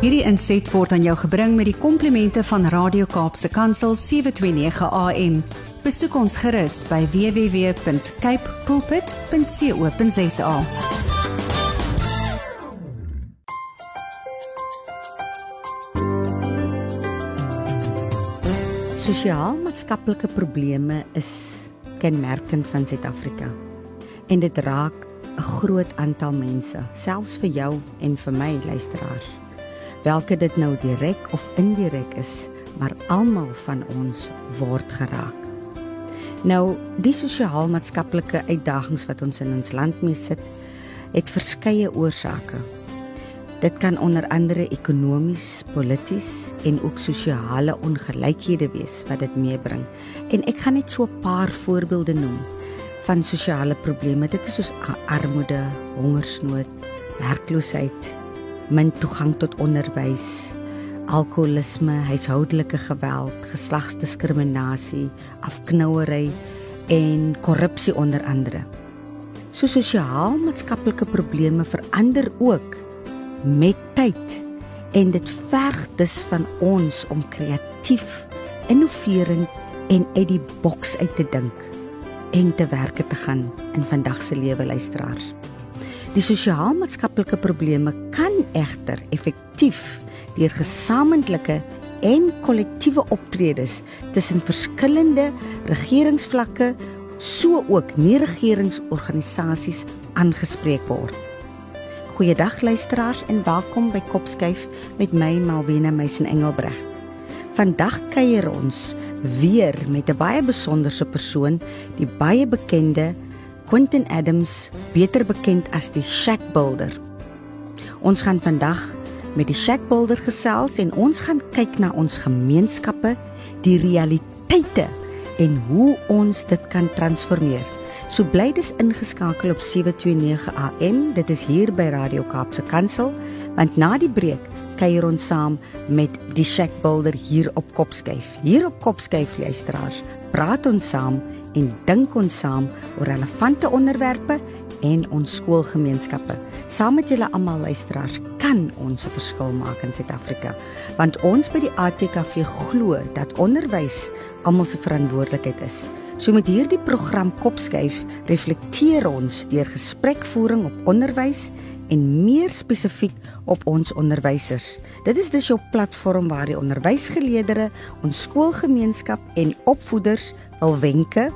Hierdie inset word aan jou gebring met die komplimente van Radio Kaapse Kansel 729 AM. Besoek ons gerus by www.cape pulpit.co.za. Sosiaal-maatskaplike probleme is kenmerkend van Suid-Afrika. En dit raak 'n groot aantal mense, selfs vir jou en vir my luisteraars. Welke dit nou direk of indirek is, maar almal van ons word geraak. Nou, die sosiaal-maatskaplike uitdagings wat ons in ons land mee sit, het verskeie oorsake. Dit kan onder andere ekonomies, polities en ook sosiale ongelykhede wees wat dit meebring. En ek gaan net so 'n paar voorbeelde noem van sosiale probleme. Dit is soos armoede, hongersnood, werkloosheid, min toegang tot onderwys, alkoholisme, huishoudelike geweld, geslagsdiskriminasie, afknouery en korrupsie onder andere. So sosiaal-maatskaplike probleme verander ook met tyd en dit verg dus van ons om kreatief, innoverend en uit die boks uit te dink en te werke te gaan in vandag se lewe luisteraars. Die sosiaal-maatskaplike probleme kan egter effektief deur gesamentlike en kollektiewe optredes tussen verskillende regeringsvlakke so ook nie regeringsorganisasies aangespreek word. Goeiedag luisteraars en welkom by Kopskuif met my Malwena Meisen Engelbreg. Vandag kuier ons weer met 'n baie besonderse persoon, die baie bekende Quentin Adams, beter bekend as die Shack Builder. Ons gaan vandag met die Shack Builder gesels en ons gaan kyk na ons gemeenskappe, die realiteite en hoe ons dit kan transformeer. So bly dis ingeskakel op 729 AM. Dit is hier by Radio Kaapse Kansel, want na die breek kuier ons saam met die Shack Builder hier op Kopskyf. Hier op Kopskyf luisteraars, praat ons saam en dink ons saam oor relevante onderwerpe en ons skoolgemeenskappe. Saam met julle almal luisteraars kan ons 'n verskil maak in Suid-Afrika, want ons by die ATKV glo dat onderwys almal se verantwoordelikheid is. So met hierdie program Kopskyf reflekteer ons deur gesprekvoering op onderwys en meer spesifiek op ons onderwysers. Dit is dus jou platform waar die onderwysgeleerders, ons skoolgemeenskap en opvoeders hul wenke,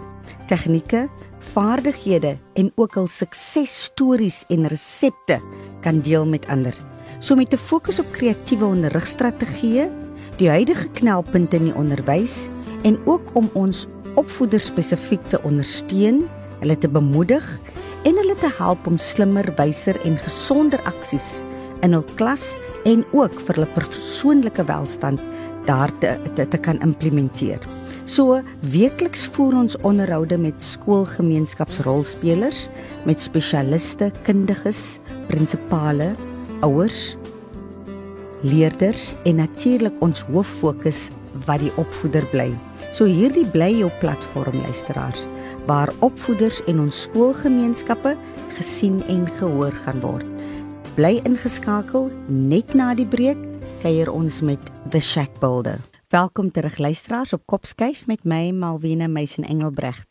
tegnieke, vaardighede en ook hul suksesstories en resepte kan deel met ander. So met 'n fokus op kreatiewe onderrigstrategieë, die huidige knelpunte in die onderwys en ook om ons opvoeders spesifiek te ondersteun, hulle te bemoedig en hulle te help om slimmer, wyser en gesonder aksies in hul klas en ook vir hulle persoonlike welstand daar te, te te kan implementeer. So weekliks voer ons onderhoude met skoolgemeenskapsrolspelers, met spesialiste, kundiges, prinsipale, ouers, leerders en natuurlik ons hoof fokus wat die opvoeder bly. So hierdie bly jou platform luisteraars waar opvoeders en ons skoolgemeenskappe gesien en gehoor gaan word. Bly ingeskakel net na die breek kuier ons met The Shack Builder. Welkom terug luisteraars op Kopskyf met my Malwena Meisen Engelbreg.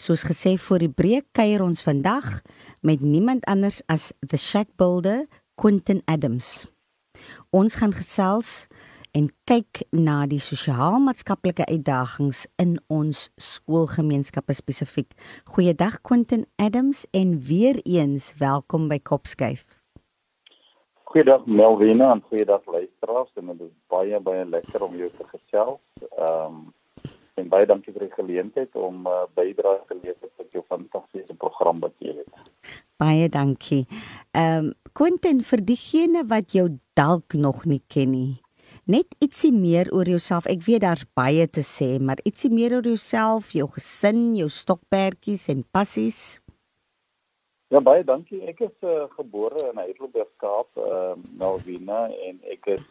Soos gesê voor die breek kuier ons vandag met niemand anders as The Shack Builder Quentin Adams. Ons gaan gesels en kyk na die sosiaal-maatskaplike uitdagings in ons skoolgemeenskappe spesifiek. Goeiedag Quentin Adams en weer eens welkom by Kopskyf. Goeiedag Melvina en goeiedag luisteraars en dit is baie baie lekker om jou te gesels. Ehm um, en baie dankie vir die geleentheid om uh, bydrae te lewer tot jou fantastiese program wat jy het. Baie dankie. Ehm um, Quentin vir diegene wat jou dalk nog nie ken nie net ietsie meer oor jouself. Ek weet daar's baie te sê, maar ietsie meer oor jouself, jou gesin, jou stokperdjies en passies. Ja baie dankie. Ek is uh, gebore in Heidelberg, Kaap, uh, Malvina en ek is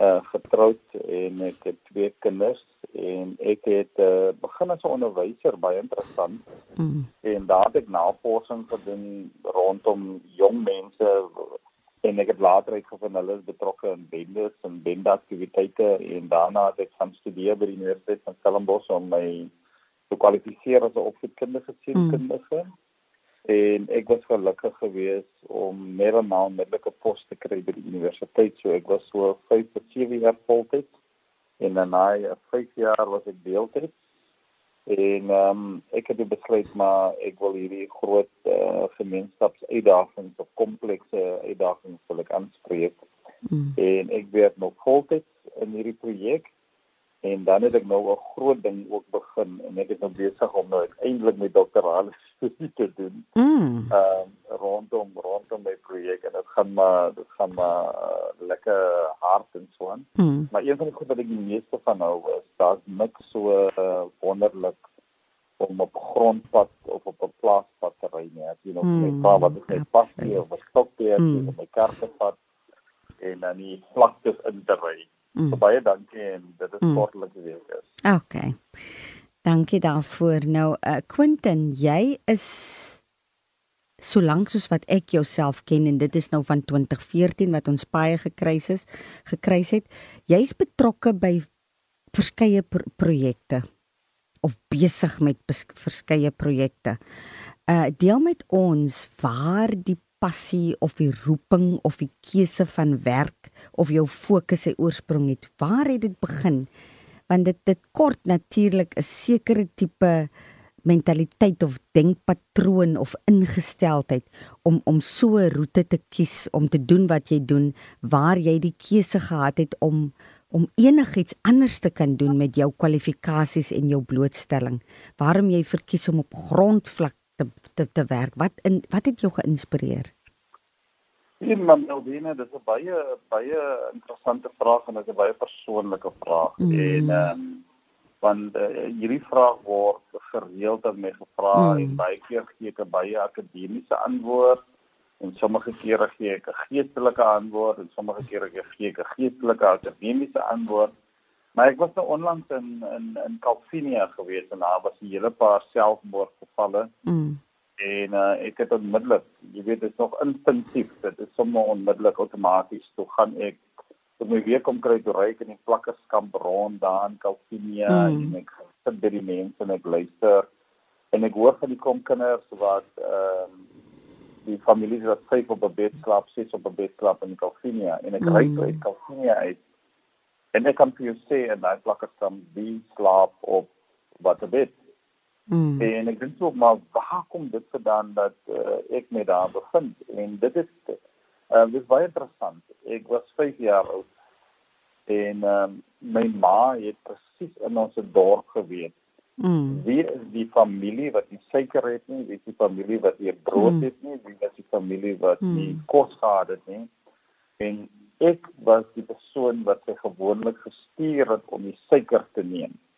uh, getroud en ek het twee kinders en ek het uh, begin as 'n onderwyser, baie interessant. Mm. En daar het ek navorsing gedoen rondom jong mense en ek het later uitgevind hulle is betrokke in bendes en bende aktiwiteite en daarna het ek gaan studeer by die Universiteit van Stellenbosch om my te kwalifiseer as 'n opvoedkundige sielkundige. Mm. En ek was gelukkig geweest om meer en meer onmiddellike pos te kry by die universiteit. So ek was so 5 tot 7 jaar voltyds en dan na 5 jaar was ek deeltyds en ehm um, ek het besluit maar ek wil hierdie groot uh, gemeenskapsuitdagings of komplekse uitdagings wil ek aanspreek. Mm. En ek werk nog voltyds in hierdie projek en dan het ek nou 'n groot ding ook begin en ek is nou besig om nou uiteindelik my doktorale studie te doen. Mm. Um, rondom rondom my projek en dit gaan maar dit gaan maar uh, lekker hard en so aan. Mm. Maar een van die goed wat ek die meeste van hou is daar's niks so uh, wonderlik om op grondpad of op 'n plaaspad te ry nie. As jy nog mm. net praat wat ek net pas nie of 'n stokpad mm. of 'n kaartpad en dan die vlaktes in te ry. Mm. So baie dankie en dit is sportlike mm. week is. Okay. Dankie daarvoor. Nou uh, Quentin, jy is solank soos wat ek jouself ken en dit is nou van 2014 wat ons baie gekruis is, gekruis het. Jy's betrokke by verskeie pro projekte of besig met verskeie projekte. Uh deel met ons waar die passie of die roeping of die keuse van werk of jou fokus se oorsprong het. Waar het dit begin? Want dit dit kort natuurlik 'n sekere tipe mentaliteit of denkpatroon of ingesteldheid om om so 'n roete te kies om te doen wat jy doen waar jy die keuse gehad het om om enigiets anders te kan doen met jou kwalifikasies en jou blootstelling waarom jy verkies om op grondvlak te te, werk wat in wat het jou geïnspireer Ja, man, Elvina, dit is 'n baie baie interessante vraag en dit is 'n baie persoonlike vraag mm. en ehm um, want uh, hierdie vraag word gereeld aan my gevra mm. en baie keer gee ek 'n baie akademiese antwoord en sommige kere gee ek 'n geestelike antwoord en sommige kere gee ek 'n geestelike akademiese antwoord. Maar ek was nou onlangs in in in Kalfinia gewees en daar was 'n hele paar selfmoordgevalle. Mm. En uh, ek het onmiddellik, jy weet dit is nog instinktief, dit is sommer onmiddellik outomaties toe gaan ek toe my weer kom kry toe ry ek in die plakkerskamp rond daar in Kalfinia mm. en ek sit by die mense en ek luister en ek hoor van die kom kinders wat ehm um, die families wat vyf op 'n bed slaap, ses op 'n bed slaap in Kalfinia en ek mm. ry toe uit Kalfinia uit en ek kan vir jou sê en daai plakkerskamp wie slaap op wat 'n bed Mm. En ek dink ook maar waar kom dit vandaan dat uh, ek met daar begin en dit is uh, dit is baie interessant. Ek was 5 jaar oud en um, my ma het presies in ons dorp geweet. Mm. Wie is die familie wat nie suiker het nie, wie is die familie wat nie brood mm. het nie, wie is die familie wat mm. nie kos gehad het nie. En ek was die persoon wat sy gewoonlik gestuur het om die suiker te neem. Mm.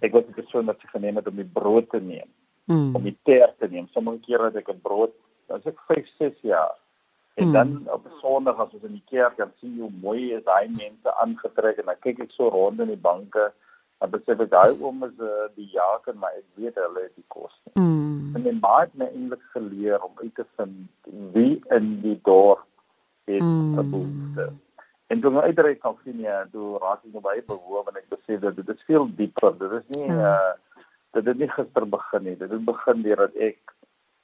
Ek was die persoon wat sy geneem het om die brood te neem. Mm. Om die teer te neem. Sommige kere het ek 'n brood, as ek 5, 6 jaar En hmm. dan op Sondag as ons in die kerk dan sien hoe mooi is daai mense aangetrek en dan kyk ek so rond in die banke en besef ek daai oom is uh, die jaker maar ek weet hulle het die kos. Mm. En my ma het my eintlik geleer om uit te vind wie in die dorp het mm. 'n behoefte. En toe my uitreik kan sien ja, toe raak ek nou baie behoor en ek besef dat dit is veel dieper. Dit is nie mm. uh dit het nie gister begin nie. Dit het begin deurdat ek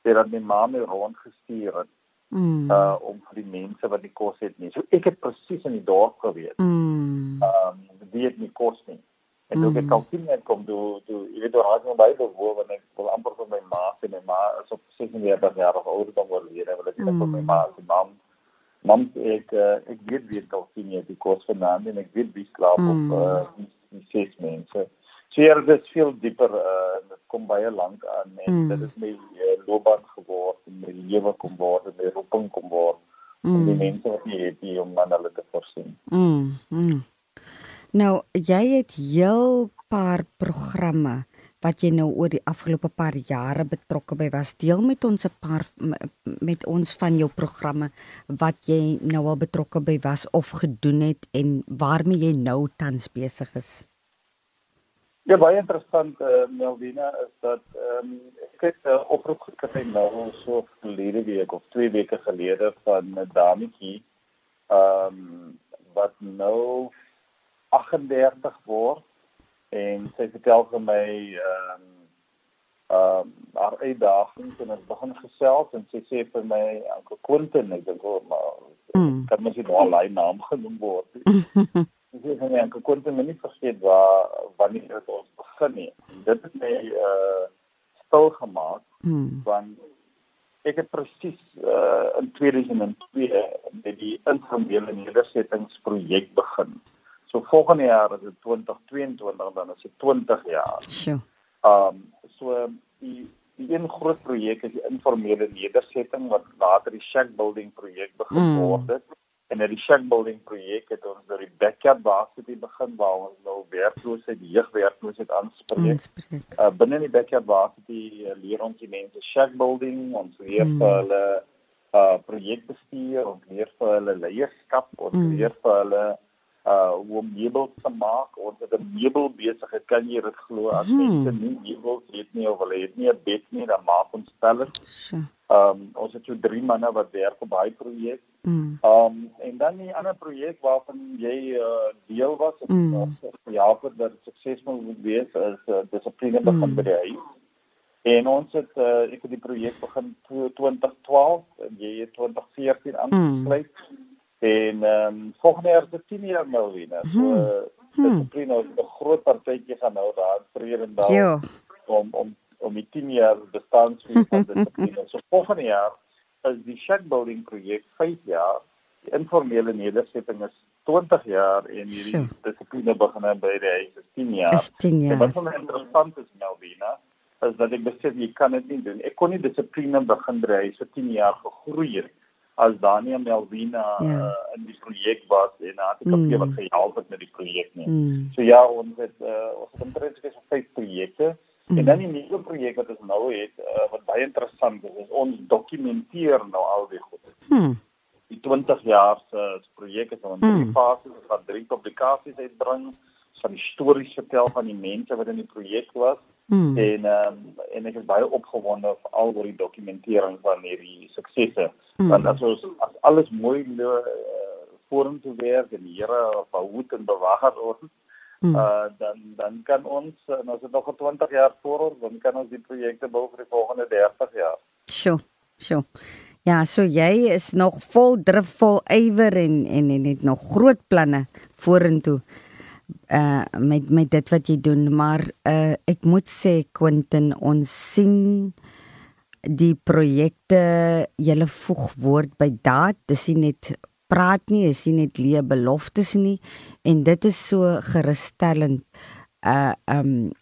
deurdat my ma my rondgestuur het mm. uh om vir die mense wat nie kos het nie. So ek het presies in die dorp gewees. Mm. Um wie het nie kos nie. En toe mm. ek kon sien net kom toe toe jy weet daar het my baie bewoon en ek wil amper vir my ma sê my ma is op 36 jaar oud dan word hier en wil ek net vir my ma sê mam mam ek uh, ek weet dit al sien jy die kos vanaand en ek weet wie slaap mm. op uh die ses mense. So hier is dit veel dieper uh dit kom baie lank aan en mm. dit is my uh, loopbaan geword en my lewe kom word en my roeping kom word mm. om die mm. mense wat jy het om aan hulle te voorsien. Mm. mm. Nou jy het heel paar programme wat jy nou oor die afgelope paar jare betrokke by was. Deel met ons 'n paar met ons van jou programme wat jy nou al betrokke by was of gedoen het en waarmee jy nou tans besig is. Ja, baie interessant eh uh, Melvina is dat ehm um, ek het 'n uh, oproep gekry nou so verlede week of twee weke gelede van 'n dametjie ehm um, wat nou 38 word en sy vertel vir my ehm um, ehm um, haar uitdagings en ons begin gesels en sy sê vir my Uncle Quentin ek dink hoor maar mm. kan mens nie nou al hy naam genoem word sy sê vir my Uncle Quentin moet nie vergeet waar wanneer dit ons begin nie dit het my uh, stil gemaak mm. want ek het presies uh, in 2002 met die informele nedersettingsprojek begin so volgende jaar is dit 2022 dan is dit 20 jaar sure. Um so die die een groot projek is die informele nedersetting wat later die shack building projek begin mm. word het. En in die shack building projek het ons nou die backyard varsity begin waar ons nou werkloosheid, jeugwerkloosheid aanspreek. Uh binne die backyard varsity uh, leer ons die mense shack building, ons leer mm. vir hulle uh projekbestuur, ons leer vir hulle leierskap, ons mm. leer vir hulle uh om meubels te maak ons het 'n meubel besigheid kan jy dit glo as hmm. mense nie meubels het nie of hulle het nie 'n bed nie dan maak ons stellers. Ehm um, ons het so drie manne wat werk op daai projek. Hmm. Ehm um, en dan 'n ander projek waarvan jy uh, deel was of mm. ja vir dat suksesvol moet wees is uh, dissipline begin mm. by die huis. En ons het uh, ek het die projek begin 2012 en jy het 2014 hmm. aangesluit. Mm En ehm um, volgende jaar is 10 jaar nou weer. So hmm. dit is nou 'n groot partytjie gaan nou daar vir en daar jo. om om om die 10 jaar bestaan van dit. so volgende jaar is die shack building projek 5 jaar. Die informele nedersetting is 20 jaar en hierdie dissipline begin by die huis is 10 jaar. Is 10 jaar. En wat van interessant is Melvina is dat ek besef jy kan dit nie doen. Ek kon nie dissipline begin by hy vir 10 jaar gegroei het as Daniel Melvina ja. uh, in die projek was en haar het mm. wat gehelp het met die projek nie. Mm. So ja, ons het uh, ons het omtrent gesê vyf projekte mm. en dan die nuwe projek wat ons nou het uh, wat baie interessant is, is ons dokumenteer nou al die goed. Hmm. Die 20 jaar se uh, projek is in drie mm. fases, ons gaan drie publikasies uitbring van die stories vertel van die mense wat in die projek was. Mm. En um, en ek is baie opgewonde vir al oor die dokumentering van hierdie suksesse. Mm. Want as ons as alles mooi uh, vorentoe werk en die Here behoed en bewaar word, mm. uh, dan dan kan ons en as dit nog 20 jaar voor ons, dan kan ons die projekte bou vir die volgende 30 jaar. Sjoe, sjoe. Ja, so jy is nog vol drif, vol ywer en en en het nog groot planne vorentoe uh met met dit wat jy doen maar uh ek moet sê Quentin ons sien die projekte julle voeg woord by daad dis nie net praat nie is nie net leë beloftes nie en dit is so gerusstellend uh um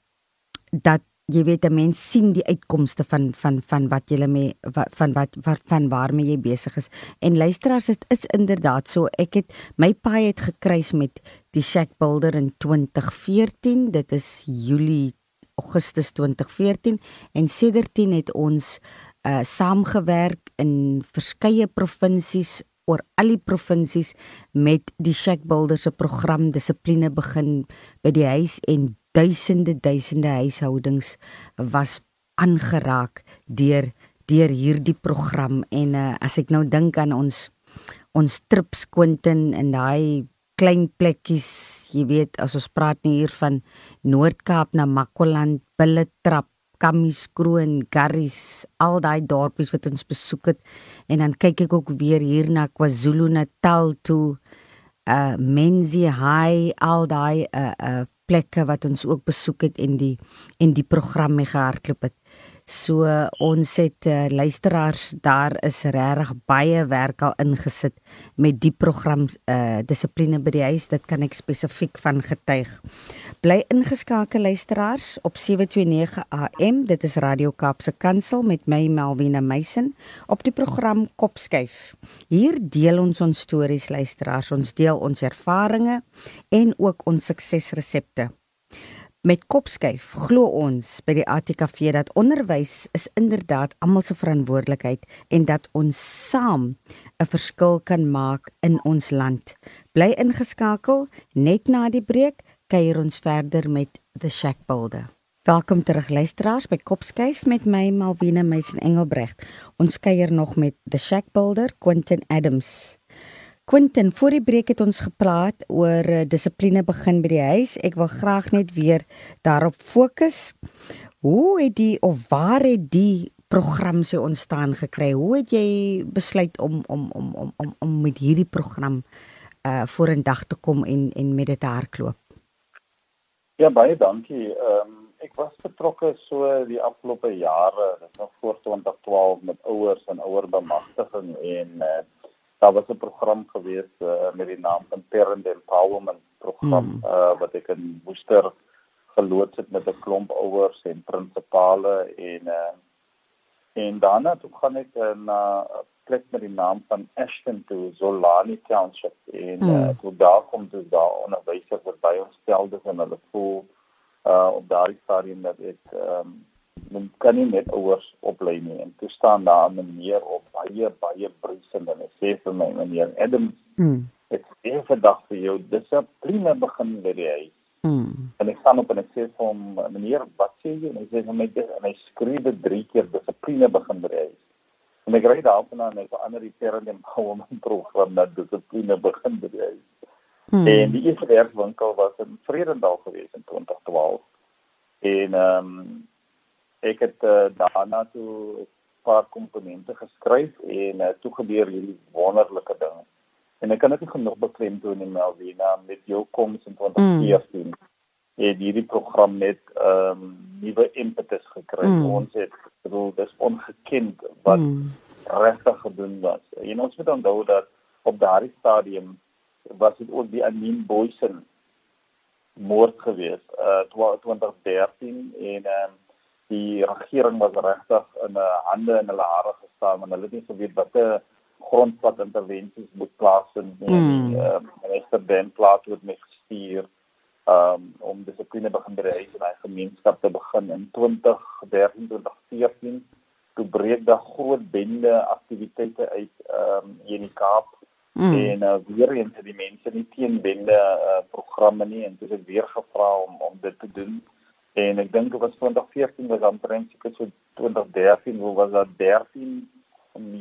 dat jy weet 'n mens sien die uitkomste van van van wat jy mee van wat, wat van waarmee jy besig is. En luisteraars dit is inderdaad so. Ek het my paai het gekruis met die Shack Builder in 2014 dit is Julie Augustus 2014 en sedertdien het ons uh saamgewerk in verskeie provinsies oor al die provinsies met die Shack Builder se program dissipline begin by die huis en duisende duisende huishoudings was aangeraak deur deur hierdie program. En uh, as ek nou dink aan ons ons trips Quentin en daai klein plekkies jy weet as ons praat nie hier van Noord-Kaap na Makwaland Billetrap Kamiskroon Garries al daai dorpies wat ons besoek het. En dan kyk ek ook weer hier na KwaZulu-Natal toe uh Menzi High al daai uh uh plekke wat ons ook besoek het en die en die program mee gehardloop het. So ons het uh, luisteraars daar is regtig baie werk al ingesit met die program uh dissipline by die huis dit kan ek spesifiek van getuig. Bly ingeskakel luisteraars op 729 AM dit is Radio Kaapse Kansel met my Melvina Meisen op die program Kopskuif. Hier deel ons ons stories luisteraars ons deel ons ervarings en ook ons suksesresepte. Met kopskuif glo ons by die ATKV dat onderwys is inderdaad almal se verantwoordelikheid en dat ons saam 'n verskil kan maak in ons land. Bly ingeskakel net na die breek kuier ons verder met The Shack Builder. Welkom terug luisteraars by Kopskuif met my Malvina Meisen Engelbrecht. Ons kuier nog met The Shack Builder Quentin Adams. Quentin, voor die breek het ons gepraat oor uh, dissipline begin by die huis. Ek wil graag net weer daarop fokus. Hoe het die of waar het die program se ontstaan gekry? Hoe het jy besluit om om om om om om met hierdie program uh vorendag te kom en en met dit te hardloop? Ja, baie dankie. Ehm um, ek was betrokke so die afgelope jare, dit nog voor 2012 met ouers en ouer bemagtiging en uh daar was 'n program gewees uh, met die naam van Parent Empowerment program mm. uh wat ek in Woester geloods het met 'n klomp ouers en prinsipale en uh en daarna toe gaan ek na 'n plek met die naam van Ashton toe Zolani Township en mm. uh, toe daar kom dit daar onderwysers wat by ons stel dis en hulle voel uh op daardie stadium dat ek um, men kan nie net ouers oplei nie en toe staan daar 'n meneer op baie baie brysend en hy sê vir my meneer Adam mm. ek sê vandag vir jou dis 'n prima begin by die huis mm. en ek staan op en ek sê vir hom meneer wat sê jy en hy sê vir my dis en hy dit drie keer dis 'n prima begin by die huis en ek ry daar aan en ek verander die term in hom program dat dis 'n prima begin by die huis mm. en die eerste werkwinkel was in Vredendal geweest in 2012 en ehm um, ek het uh, daarna toe 'n paar komponente geskryf en uh, toe gebeur hierdie wonderlike ding. En ek kan dit nie genoeg beklemtoon in Melvina met jou koms in 2014. Mm. Het hierdie program net ehm um, nuwe impetus gekry. Mm. Ons het bedoel dis ongekend wat mm. regtig gedoen was. En ons moet onthou dat op daardie stadium was dit ook die Amin Boysen moord gewees uh 2013 en um, die regering was regtig in 'n hande in hulle hare gestaan want hulle het nie geweet watter grondpad intervensies moet plaasvind nie. Mm. Die uh, minister Ben Plaat het my gestuur um, om dissipline begin bereik in hy gemeenskap te begin in 2013 2014 toe breek daar groot bende aktiwiteite uit um, hier in die Kaap mm. en uh, weer eens het die mense nie teen bende uh, programme nie en dit is weer gevra om om dit te doen en ek dink dit was 2014 was omtrent seker so 2013 hoe was daar 13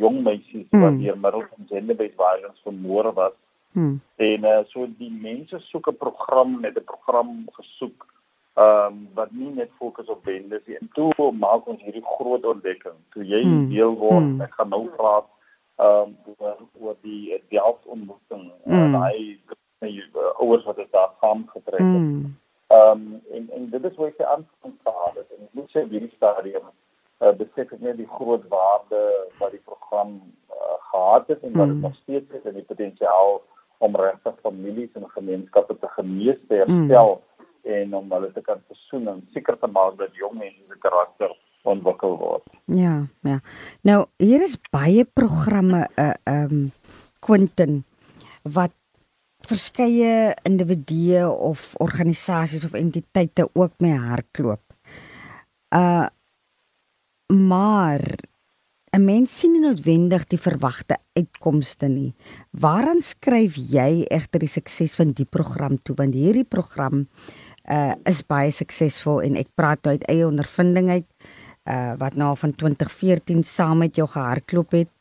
jong meisies mm. wat hier middels van gender-based violence vermoor was mm. en uh, so die mense soek 'n program met 'n program gesoek ehm um, wat nie net fokus op bendes nie en toe maak ons hierdie groot ontdekking toe jy mm. deel word mm. ek gaan nou praat ehm um, oor, oor die die ontmoeting mm. en hy die ouers wat dit daar saam getrek het mm. Ehm um, en en dit is hoe ek aankom gehad het en moet sê hierdie stadium uh, besef ek net die groot waarde wat die program uh, gehad het en wat dit mm. nog steeds het en die potensiaal om regtig families en gemeenskappe te genees te herstel mm. en om hulle te kan versoen en seker te maak dat jong mense se karakter ontwikkel word. Ja, ja. Nou hier is baie programme uh, ehm um, Quentin wat verskeie individue of organisasies of entiteite ook mee hardloop. Uh maar 'n mens sien nie noodwendig die verwagte uitkomste nie. Waaraan skryf jy egter die sukses van die program toe want hierdie program uh is baie suksesvol en ek praat nou uit eie ondervinding uit uh wat nou van 2014 saam met jou gehardloop het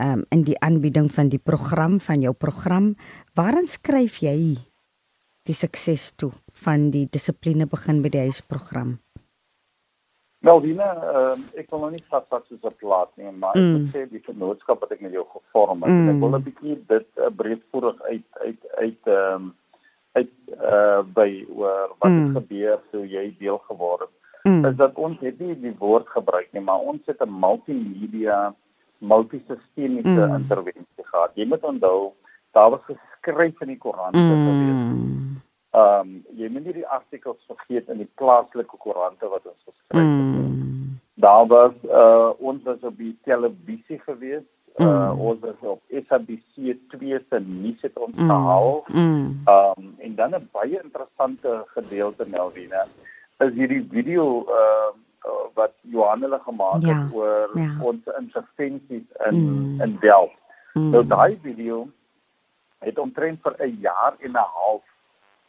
um, in die aanbieding van die program van jou program waarin skryf jy die sukses toe van die dissipline begin by die huis program Melvina uh, ek wil nou nie vas vas soos 'n plaas nie maar mm. ek sê die vennootskap wat ek met jou gevorm het mm. ek wil 'n bietjie dit uh, breedvoerig uit uit uit ehm um, uit uh, by oor wat mm. gebeur toe jy deel geword het mm. is dat ons het nie die woord gebruik nie maar ons het 'n multimedia multisistemiese mm. intervensie gehad. Jy moet onthou, daar was geskryf in die koerante mm. gewees. Ehm um, jy moet nie die artikels vergeet in die plaaslike koerante wat ons geskryf het. Mm. Daar was uh ons was op die televisie gewees. Uh mm. ons was op SABC 2 se nuus het ons mm. gehaal. Mm. Ehm um, en dan 'n baie interessante gedeelte Melvina is hierdie video ehm uh, wat Johan hulle gemaak ja, het oor ja. ons intervensies in mm. in Delft. Mm. Nou daai video het omtrent vir 'n jaar en 'n half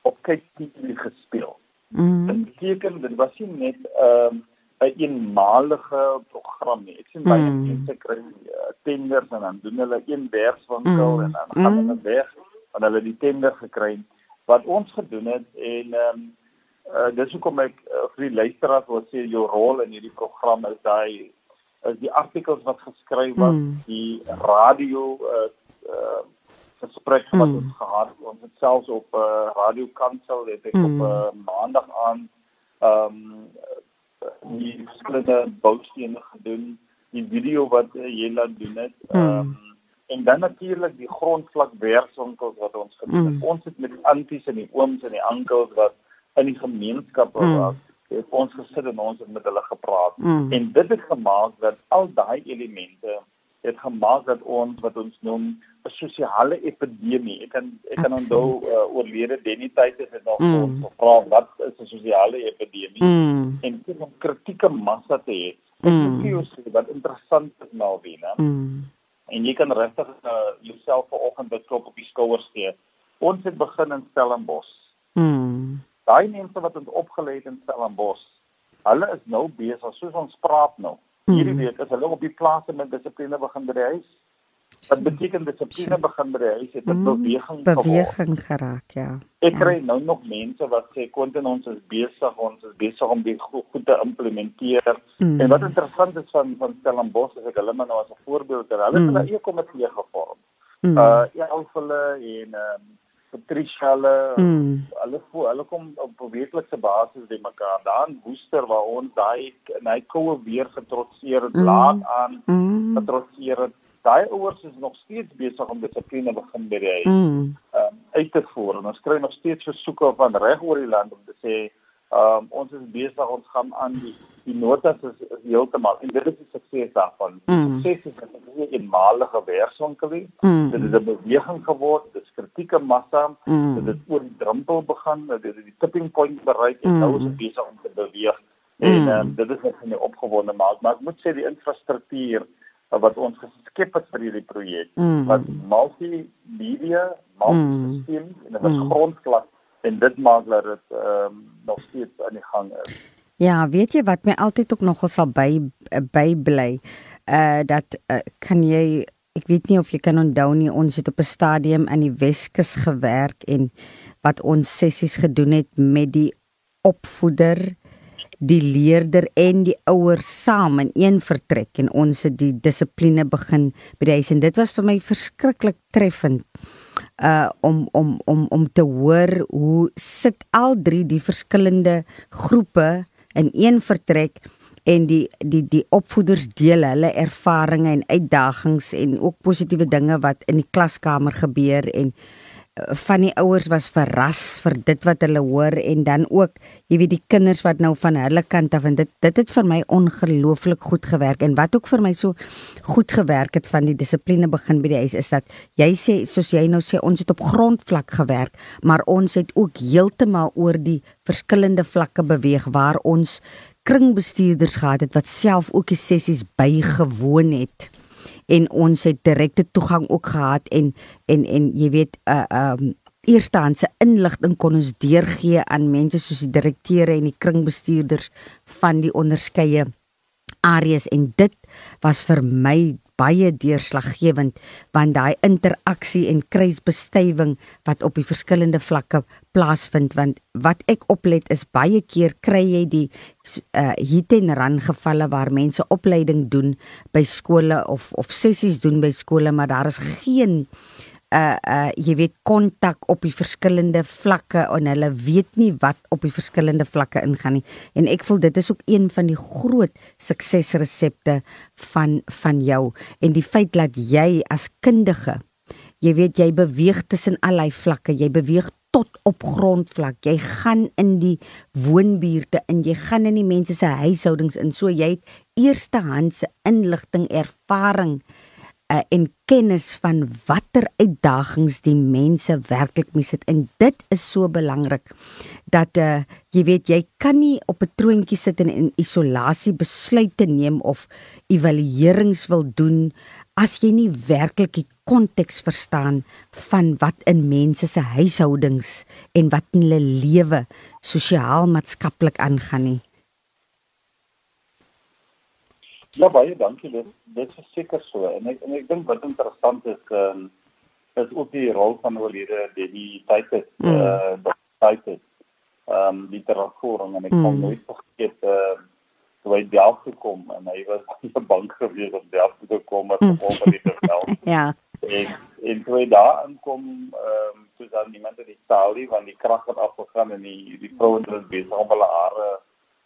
op kyk TV gespeel. Mm. Dit beteken dit was nie net ehm um, 'n een eenmalige program nie. Ek sien baie mm. mense kry uh, tenders en dan doen hulle een werkswinkel mm. en dan gaan mm. hulle weg en hulle die tender gekry wat ons gedoen het en ehm um, uh, dis hoekom ek uh, vir die luisteraars wil sê jou rol in hierdie program is daai is die artikels wat geskryf was, mm. die radio uh, uh gesprek wat mm. ons gehad het. Ons het selfs op 'n uh, radio kansel het ek mm. op 'n uh, maandag aan ehm um, die verskillende boustene gedoen, die video wat uh, jy laat doen het. Hmm. Ehm um, en dan natuurlik die grondvlak werksontels wat ons gedoen het. Mm. Ons het met die anties en die ooms en die ankels wat in die gemeenskap mm. was, het ons gesit en ons het met hulle gepraat. Mm. En dit het gemaak dat al daai elemente het gemaak dat ons wat ons noem 'n sosiale epidemie. Ek kan ek kan onthou uh, oorlede Denny tyd het nog mm. gevra wat is 'n sosiale epidemie mm. en dit om kritieke massa te hê. Ek mm. dink wat interessant is nou weer, né? Mm. En jy kan regtig uh, jouself vanoggend beklop op die skouers gee. Ons het begin in Stellenbosch. Mm. Daai mense wat ons opgelê het in Stellenbosch, hulle is nou besig soos ons praat nou. Hierdie hmm. week is hulle op die plase met dissipline begin by die huis. Wat beteken dissipline begin by die huis? Het 'n hmm. beweging beweging geraak, ja. Ek kry ja. nou nog mense wat sê Quentin ons is besig, ons is besig om dit goed, goed te implementeer. Mm. En wat interessant is van van Stellenbosch is ek hulle maar nou as 'n voorbeeld, hulle het hulle eie komitee gevorm. Mm. Uh ja, hulle en um, Patricia hulle mm. hulle hulle kom op weeklikse basis by mekaar. Daar in Woester waar ons daai daai koue weer getrotseer het, mm. laat aan mm. getrotseer het. Daai ouers is nog steeds besig om dissipline begin by die huis mm. um, uit te voer. En ons kry nog steeds versoeke van reg oor die land om te sê Ehm um, ons is besig ons gaan aan die die notas is, is heeltemal en dit is die sukses daarvan. Mm. Sukses is dat dit 'n eenmalige werkswinkel is. Mm. Dit is 'n beweging geword, dit is kritieke massa, mm. dit het oor die drempel begin, dit het die tipping point bereik en mm. nou is dit besig om te beweeg. En mm. um, dit is net 'n opgewonde maak, maar ek moet sê die infrastruktuur wat ons geskep het vir hierdie projek, mm. wat multimedia, multi-systeem mm. en 'n mm. grondvlak en dit maak dat dit ehm um, nog steeds aan die gang is. Ja, weet jy wat my altyd ook nogal sal by by bly, uh dat uh, kan jy ek weet nie of jy kan onthou nie ons het op 'n stadium aan die Weskus gewerk en wat ons sessies gedoen het met die opvoeder die leerder en die ouers saam in een vertrek. En ons het die dissipline begin by die huis en dit was vir my verskriklik treffend. uh om om om om te hoor hoe sit al drie die verskillende groepe in een vertrek en die die die opvoeders deel hulle ervarings en uitdagings en ook positiewe dinge wat in die klaskamer gebeur en van die ouers was verras vir dit wat hulle hoor en dan ook jy weet die kinders wat nou van hulle kant af en dit dit het vir my ongelooflik goed gewerk en wat ook vir my so goed gewerk het van die dissipline begin by die huis is dat jy sê soos jy nou sê ons het op grondvlak gewerk maar ons het ook heeltemal oor die verskillende vlakke beweeg waar ons kringbestuurders gehad het wat self ook die sessies bygewoon het en ons het direkte toegang ook gehad en en en jy weet uh um eerstehandse inligting kon ons deurgee aan mense soos die direkteure en die kringbestuurders van die onderskeie areas. En dit was vir my baie deurslaggewend want daai interaksie en kruisbestuiving wat op die verskillende vlakke plaasvind want wat ek oplet is baie keer kry jy die uh, hit en run gevalle waar mense opleiding doen by skole of of sessies doen by skole maar daar is geen uh uh jy weet kontak op die verskillende vlakke en hulle weet nie wat op die verskillende vlakke ingaan nie. En ek voel dit is ook een van die groot suksesresepte van van jou. En die feit dat jy as kundige jy weet jy beweeg tussen allerlei vlakke jy beweeg tot op grondvlak jy gaan in die woonbuurte en jy gaan in die mense se huishoudings in. So jy het eerstehandse inligting ervaring uh, en kennis van watter uitdagings die mense werklik mee sit en dit is so belangrik dat uh, jy weet jy kan nie op 'n troontjie sit en in isolasie besluite neem of evaluerings wil doen as jy nie werklik die konteks verstaan van wat in mense se huishoudings en wat in hulle lewe sosiaal maatskaplik aangaan nie Ja baie dankie dit dit is seker so en ek en ek dink wat interessant is um, is ook die rol van oorlede die tyd het mm. uh tyd het ehm um, literatuur en ek mm. kon nooit vergeet uh toe hy daar gekom en hy was so bang gewees om daar te kom met hom oor die vel. Ja. En en toe hy daar aankom ehm um, toe dan niemand in die saal nie want die krag het afgegaan en die die vrouens was besig om hulle hare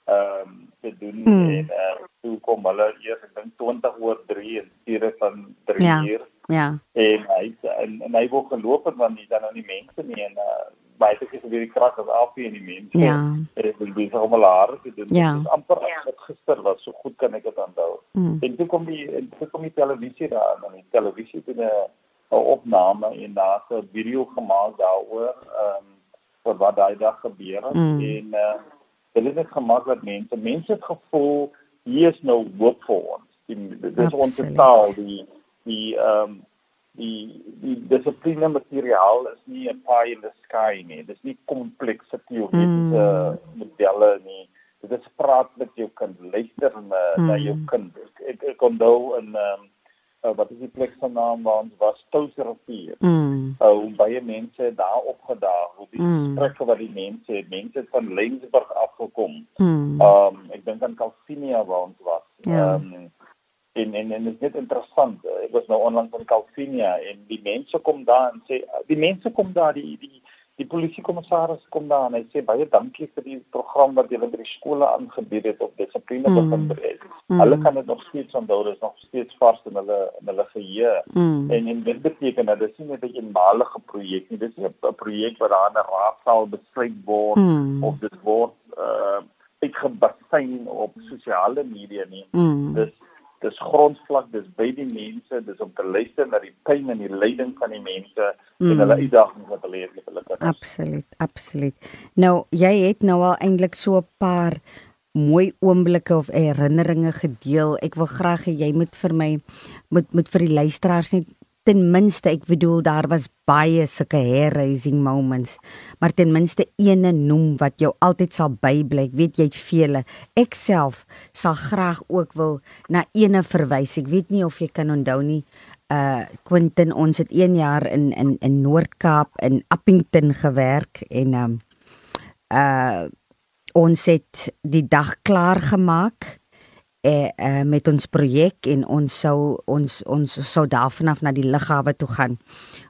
ehm um, te doen mm. en uh, toe kom hulle eers ek dink 20 oor 3 en stuur van 3 ja. uur. Ja. En hy en, en hy wou geloop het want hy dan nou nie mense nie en uh, baie te gesien die krag as af in die mense. Ja. Dit wil dis om hulle hare te doen. Ja. Dit is amper ja. gister was so goed kan ek dit onthou. Mm. En toe kom die en toe kom die televisie daar en die televisie het 'n 'n opname en daar 'n video gemaak daaroor ehm um, vir wat daai dag gebeur het Mm. en uh, dit is net gemaak dat mense mense het gevoel hier is nou hoop vir ons. Die dis ons taal die die ehm um, die die dissipline materiaal is nie 'n pie in the sky nie. Dit is nie komplekse teoretiese Mm. modelle nie. Dit is praat met jou kind, luister na, mm. na jou kind. Ek ek, ek onthou in ehm um, uh, wat is die plek se naam waar ons was Touwsrivier. Mm. Uh, hoe baie mense daar opgedaag, hoe die Mm. gesprekke wat die mense het, mense het van Lensburg afgekom. Mm. Ehm um, ek dink aan Calvinia waar ons was. Ja. Um, en en en dit is net interessant. Ek was nou onlangs in Calvinia en die mense kom daar en sê die mense kom daar die die die polisiekommissaris kom daar en hy sê baie dankie vir die program wat julle by die skole aangebied het op dissipline Mm. begin breek. Mm. Hulle kan dit nog steeds onthou, dit is nog steeds vars in hulle in hulle geheue. Mm. En en dit beteken dat dit nie net 'n eenmalige projek nie. Dit is 'n projek wat daar in 'n raadsaal besluit word Mm. of dit word uh uitgebasyn op sosiale media nie. Mm. Dis dis grondvlak, dis by die mense, dis om te luister na die pyn en die lyding van die mense mm. en hulle uitdagings wat hulle het met hulle kinders. Absoluut, absoluut. Nou, jy het nou al eintlik so 'n paar mooi oomblikke of herinneringe gedeel. Ek wil graag hê jy moet vir my moet moet vir die luisteraars net ten minste, ek bedoel daar was baie sulke hair-raising moments, maar ten minste eene noem wat jou altyd sal bybly. Ek weet jy het vele. Ek self sal graag ook wil na eene verwys. Ek weet nie of jy kan onthou nie. Uh Quentin, ons het 1 jaar in in in Noord-Kaap in Appington gewerk en um uh ons het die dag klaar gemaak eh, eh met ons projek en ons sou ons ons sou daarvanaf na die lughawe toe gaan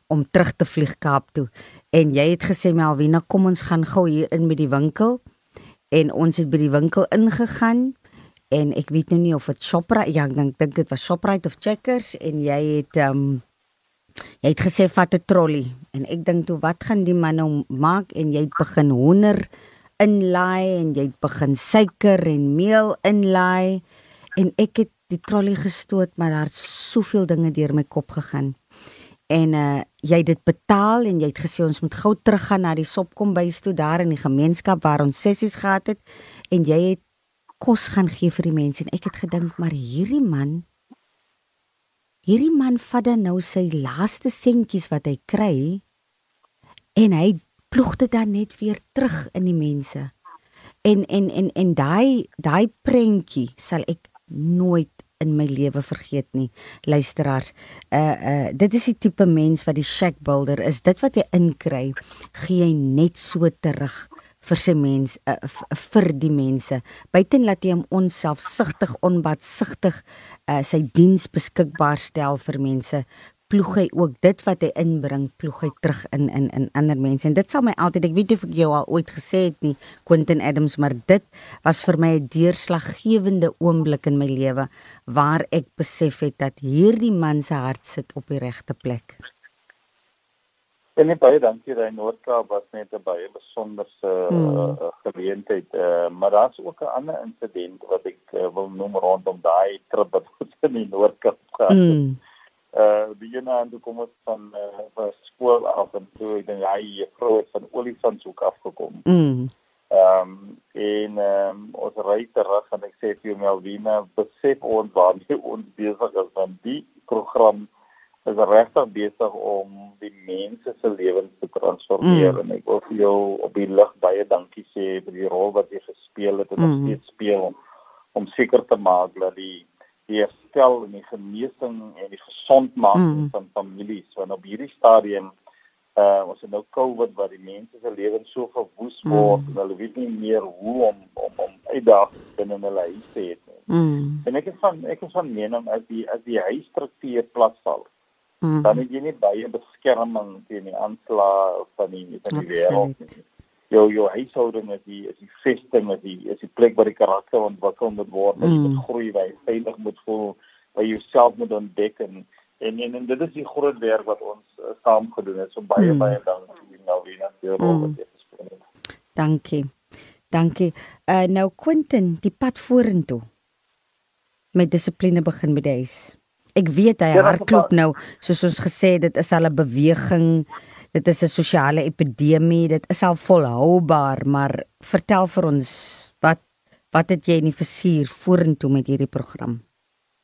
om terug te vlieg Kaap toe. En jy het gesê Melvina, kom ons gaan gou hier in met die winkel. En ons het by die winkel ingegaan en ek weet nou nie of dit Shoprite, ja, ek dink dit was Shoprite of Checkers en jy het um jy het gesê vat 'n trolley en ek dink toe wat gaan die man nou maak en jy het begin honder inlaai en jy het begin suiker en meel inlaai en ek het die trolley gestoot maar daar het soveel dinge deur my kop gegaan. En uh jy het dit betaal en jy het gesê ons moet gou teruggaan na die sopkombuis toe daar in die gemeenskap waar ons sessies gehad het en jy het kos gaan gee vir die mense en ek het gedink maar hierdie man hierdie man vat dan nou sy laaste sentjies wat hy kry en hy ploeg dit dan net weer terug in die mense. En en en en daai daai prentjie sal ek nooit in my lewe vergeet nie. Luisteraars, uh uh dit is die tipe mens wat die shack builder is. Dit wat jy inkry, gee hy net so terug vir sy mens uh, vir die mense. Buiten laat hy hom onselfsugtig, onbaatsigtig uh sy diens beskikbaar stel vir mense ploeg hy ook dit wat hy inbring ploeg hy terug in in in ander mense en dit sal my altyd ek weet of ek jou al ooit gesê het nie Quentin Adams maar dit was vir my 'n deurslaggewende oomblik in my lewe waar ek besef het dat hierdie man se hart sit op die regte plek. En net baie dankie dat Noordkaap was net 'n baie besonderse Hmm. uh, geleentheid. Uh, maar daar's ook 'n ander insident wat ek uh, wil noem rondom daai trip wat ons in die Noordkaap gehad het. Mm. Uh die ene aan toe kom ons van uh van skool af en toe ek dink hy juffrou het van olifantshoek afgekom. Mm. Ehm um, en ehm um, ons ry terug en ek sê vir Melvina besef ons waar nie ons besig is van die program is regtig besig om die mense se lewens te transformeer Mm. en ek wil vir jou op die lig baie dankie sê vir die rol wat jy gespeel het en nog Mm. steeds speel om, om seker te maak dat die die herstel en die genesing en die gesondmaking mm. van families want op hierdie stadium uh ons het nou COVID wat die mense se lewens so verwoes word mm. en hulle weet nie meer hoe om om om uitdag binne hulle huis te hê nie. Mm. En ek is van ek is van mening as die as die huisstruktuur platval. Mm. Dan het jy nie baie beskerming teen die aanslag van die van die wêreld nie. Jou jou huishouding is die is die vesting is die is die plek waar die karakter ontwikkel moet word, waar jy mm. moet groei, waar jy veilig moet voel, waar jy jouself moet ontdek en en en, en dit is die groot werk wat ons uh, saam gedoen het. So baie mm. baie dankie Melvina vir jou mm. gespeel. Dankie. Dankie. Uh nou Quentin, die pad vorentoe. Met dissipline begin met huis. Ek weet hy ja, hardloop nou, soos ons gesê dit is al 'n beweging. Dit is 'n sosiale epidemie. Dit is al volhoubaar, maar vertel vir ons wat wat het jy in die versuur vorentoe met hierdie program?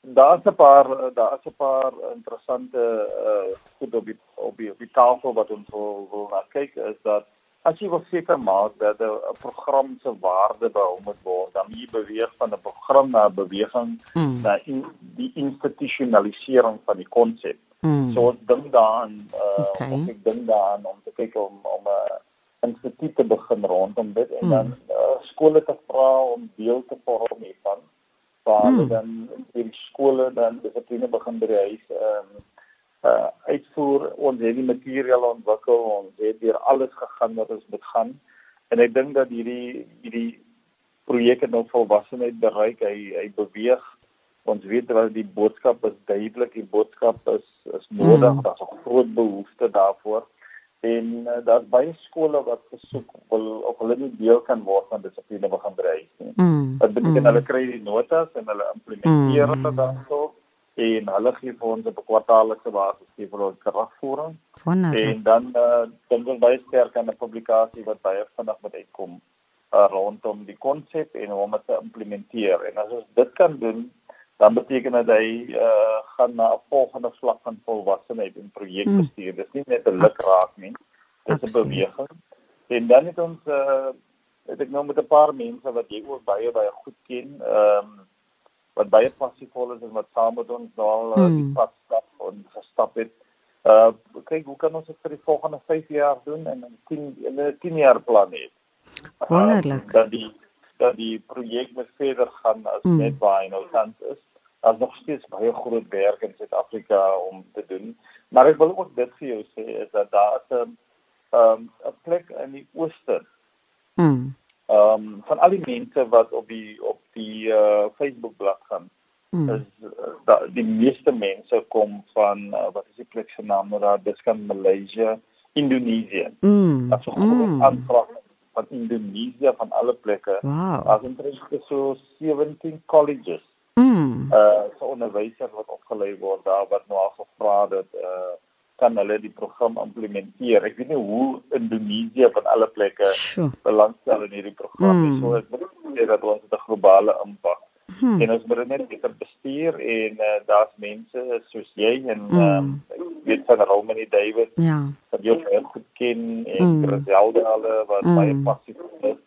daar's 'n paar daar's 'n paar interessante uh goed op die op die, op die tafel wat ons wil wil na kyk is dat as jy wil seker maak dat 'n program se waarde behou moet word, dan jy beweeg van 'n program na 'n beweging mm. na in, die institusionalisering van die konsep. Mm. So ons dink daaraan uh okay. ek dink daaraan om te kyk om om 'n uh, instituut te begin rondom dit en mm. dan uh, skole te vra om deel te vorm hiervan waar hmm. dan die skole dan dissipline begin by die huis ehm um, uh uitvoer ons het die materiaal ontwikkel ons het deur alles gegaan wat ons moet gaan en ek dink dat hierdie hierdie projek het nou volwassenheid bereik hy hy beweeg ons weet dat die boodskap is duidelik die boodskap is is nodig hmm. daar's 'n groot behoefte daarvoor en uh, daar's baie skole wat versoek wil of hulle nie deel kan word van dissipline begin bereik nie. Mm. Dit beteken mm. hulle kry die notas en hulle implementeer dit mm. dan so en hulle gee vir ons op 'n kwartaallikse basis gee vir ons terugvoering. En dan uh, dan wil baie sterk aan 'n publikasie wat baie vinnig moet uitkom uh, rondom die konsep en hoe om dit te implementeer. En as ons dit kan doen dan beteken dit hy uh, gaan na 'n volgende vlak van volwassenheid en projekbestuur. Hmm. Dis nie net 'n luk raak nie. Dis 'n beweging. En dan het ons uh het ek nou met 'n paar mense wat jy ook baie baie goed ken, ehm um, wat baie passievol is en wat saam met ons daal uh, hmm. die pad stap en gestap het. Uh kyk hoe kan ons dit vir die volgende 5 jaar doen en 'n 10 'n 10 jaar plan hê. Wonderlik. Uh, dat die dat die projek met verder gaan as hmm. net waar hy nou tans is daar's nog steeds baie groot werk in Suid-Afrika om te doen. Maar ek wil ook dit vir jou sê is dat daar 'n ehm 'n plek in die ooste. Mm. Ehm um, van al die mense wat op die op die uh, Facebook bladsy gaan. Mm. is uh, da, die meeste mense kom van uh, wat is die plek se naam nou daar dis kan Malaysia, Indonesië. Mm. Dat is 'n groot mm. aanvraag van Indonesië van alle plekke. Wow. Daar's omtrent so 17 colleges Mm. Uh so onderwysers wat opgelei word daar wat nou al gevra dat uh kan hulle die program implementeer. Ek weet nie hoe Indonesië van alle plekke sure. belangstel in hierdie program mm. so ek sê dat ons 'n globale impak. Hmm. En ons moet net beter bestuur en uh, daar's mense soos jy en mm. um, ek weet van Romani David ja. wat jy goed ken en mm. Griselda hulle wat mm. baie passief is.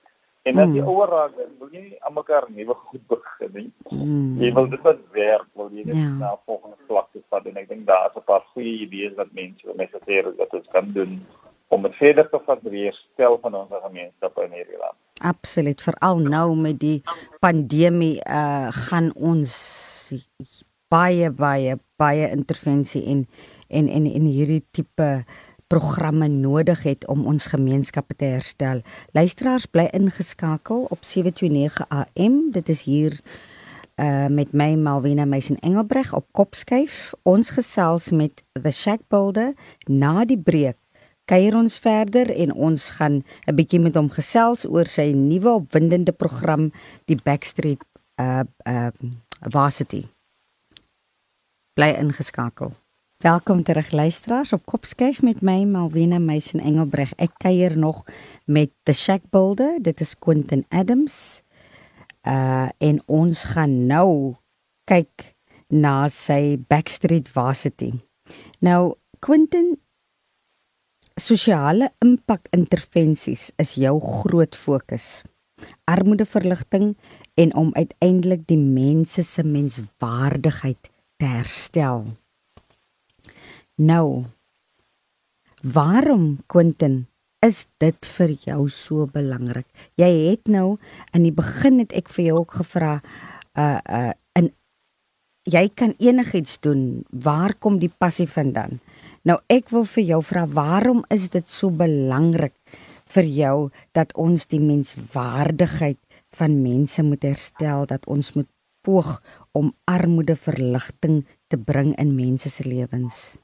En as jy mm. ouer raak, wil jy nie aan mekaar nuwe goed begin nie. Mm. Jy wil dit wat werk, wil jy net ja. na volgende vlak toe vat en ek dink daar is 'n paar goeie idees wat mense wil menseer dat ons kan doen om dit verder te vat vir die herstel van ons gemeenskap in hierdie land. Absoluut, veral nou met die pandemie uh gaan ons baie baie baie intervensie en en en in hierdie tipe programme nodig het om ons gemeenskappe te herstel. Luisteraars bly ingeskakel op 729 AM. Dit is hier uh met my Malvina Meisen Engelbreg op Kopskyf. Ons gesels met The Shack Builder na die breek. Kuier ons verder en ons gaan 'n bietjie met hom gesels oor sy nuwe opwindende program, die Backstreet uh uh Varsity. Bly ingeskakel. Welkom terug luisteraars op Kopskyf met my Malwena Meisen Engelbreg. Ek kuier nog met The Shack Builder. Dit is Quentin Adams. Uh en ons gaan nou kyk na sy Backstreet Varsity. Nou Quentin sosiale impak intervensies is jou groot fokus. armoedeverligting en om uiteindelik die mense se menswaardigheid te herstel. Nou, waarom Quentin is dit vir jou so belangrik? Jy het nou in die begin het ek vir jou ook gevra uh uh in jy kan enigiets doen. Waar kom die passie vandaan? Nou ek wil vir jou vra waarom is dit so belangrik vir jou dat ons die menswaardigheid van mense moet herstel, dat ons moet poog om armoedeverligting te bring in mense se lewens?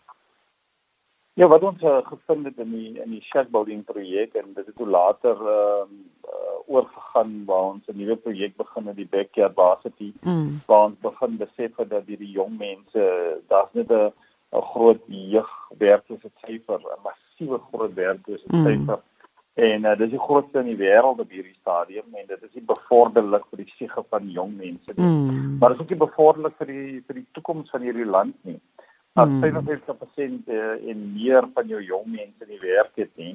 Ja, wat ons uh, gevind het in die in die shack building projek en dit het toe later ehm uh, uh, oorgegaan waar ons 'n nuwe projek begin het die backyard varsity mm. waar ons begin besef het dat hierdie jong mense daar's net 'n 'n groot jeugwerklose syfer, 'n massiewe groot werklose mm. En uh, dis die grootste in die wêreld op hierdie stadium en dit is nie bevorderlik vir die siege van jong mense nie. Mm. Maar dit is ook nie bevorderlik vir die vir die toekoms van hierdie land nie. As jy nog 50% en meer van jou jong mense nie werk het nie,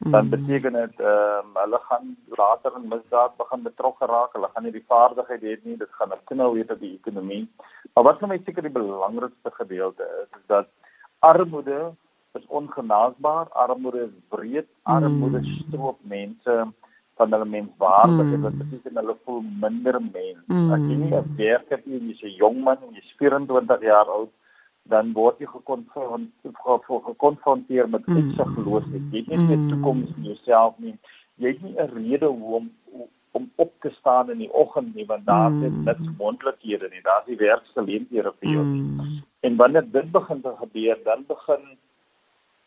dan mm. beteken dit ehm um, hulle gaan later in misdaad begin betrokke raak. Hulle gaan nie die vaardigheid hê nie. Dit gaan 'n knel wees op die ekonomie. Maar wat vir my seker die belangrikste gedeelte is, is dat armoede is ongenaakbaar. Armoede is breed. Armoede mm. stroop mense van hulle menswaardigheid. Mm. Dit beteken hulle voel minder mens. Mm. As jy nie 'n werk het nie, jy's 'n jong man en jy's 24 jaar oud, dan word jy gekonfronteer met mm. uitsigloosheid. Jy het nie 'n mm. toekoms in jouself nie. Jy het nie 'n rede hoe om om op te staan in die oggend nie want daar is mm. niks moontlikhede nie. Daar's nie werksgeleenthede vir jou nie. En wanneer dit begin te gebeur, dan begin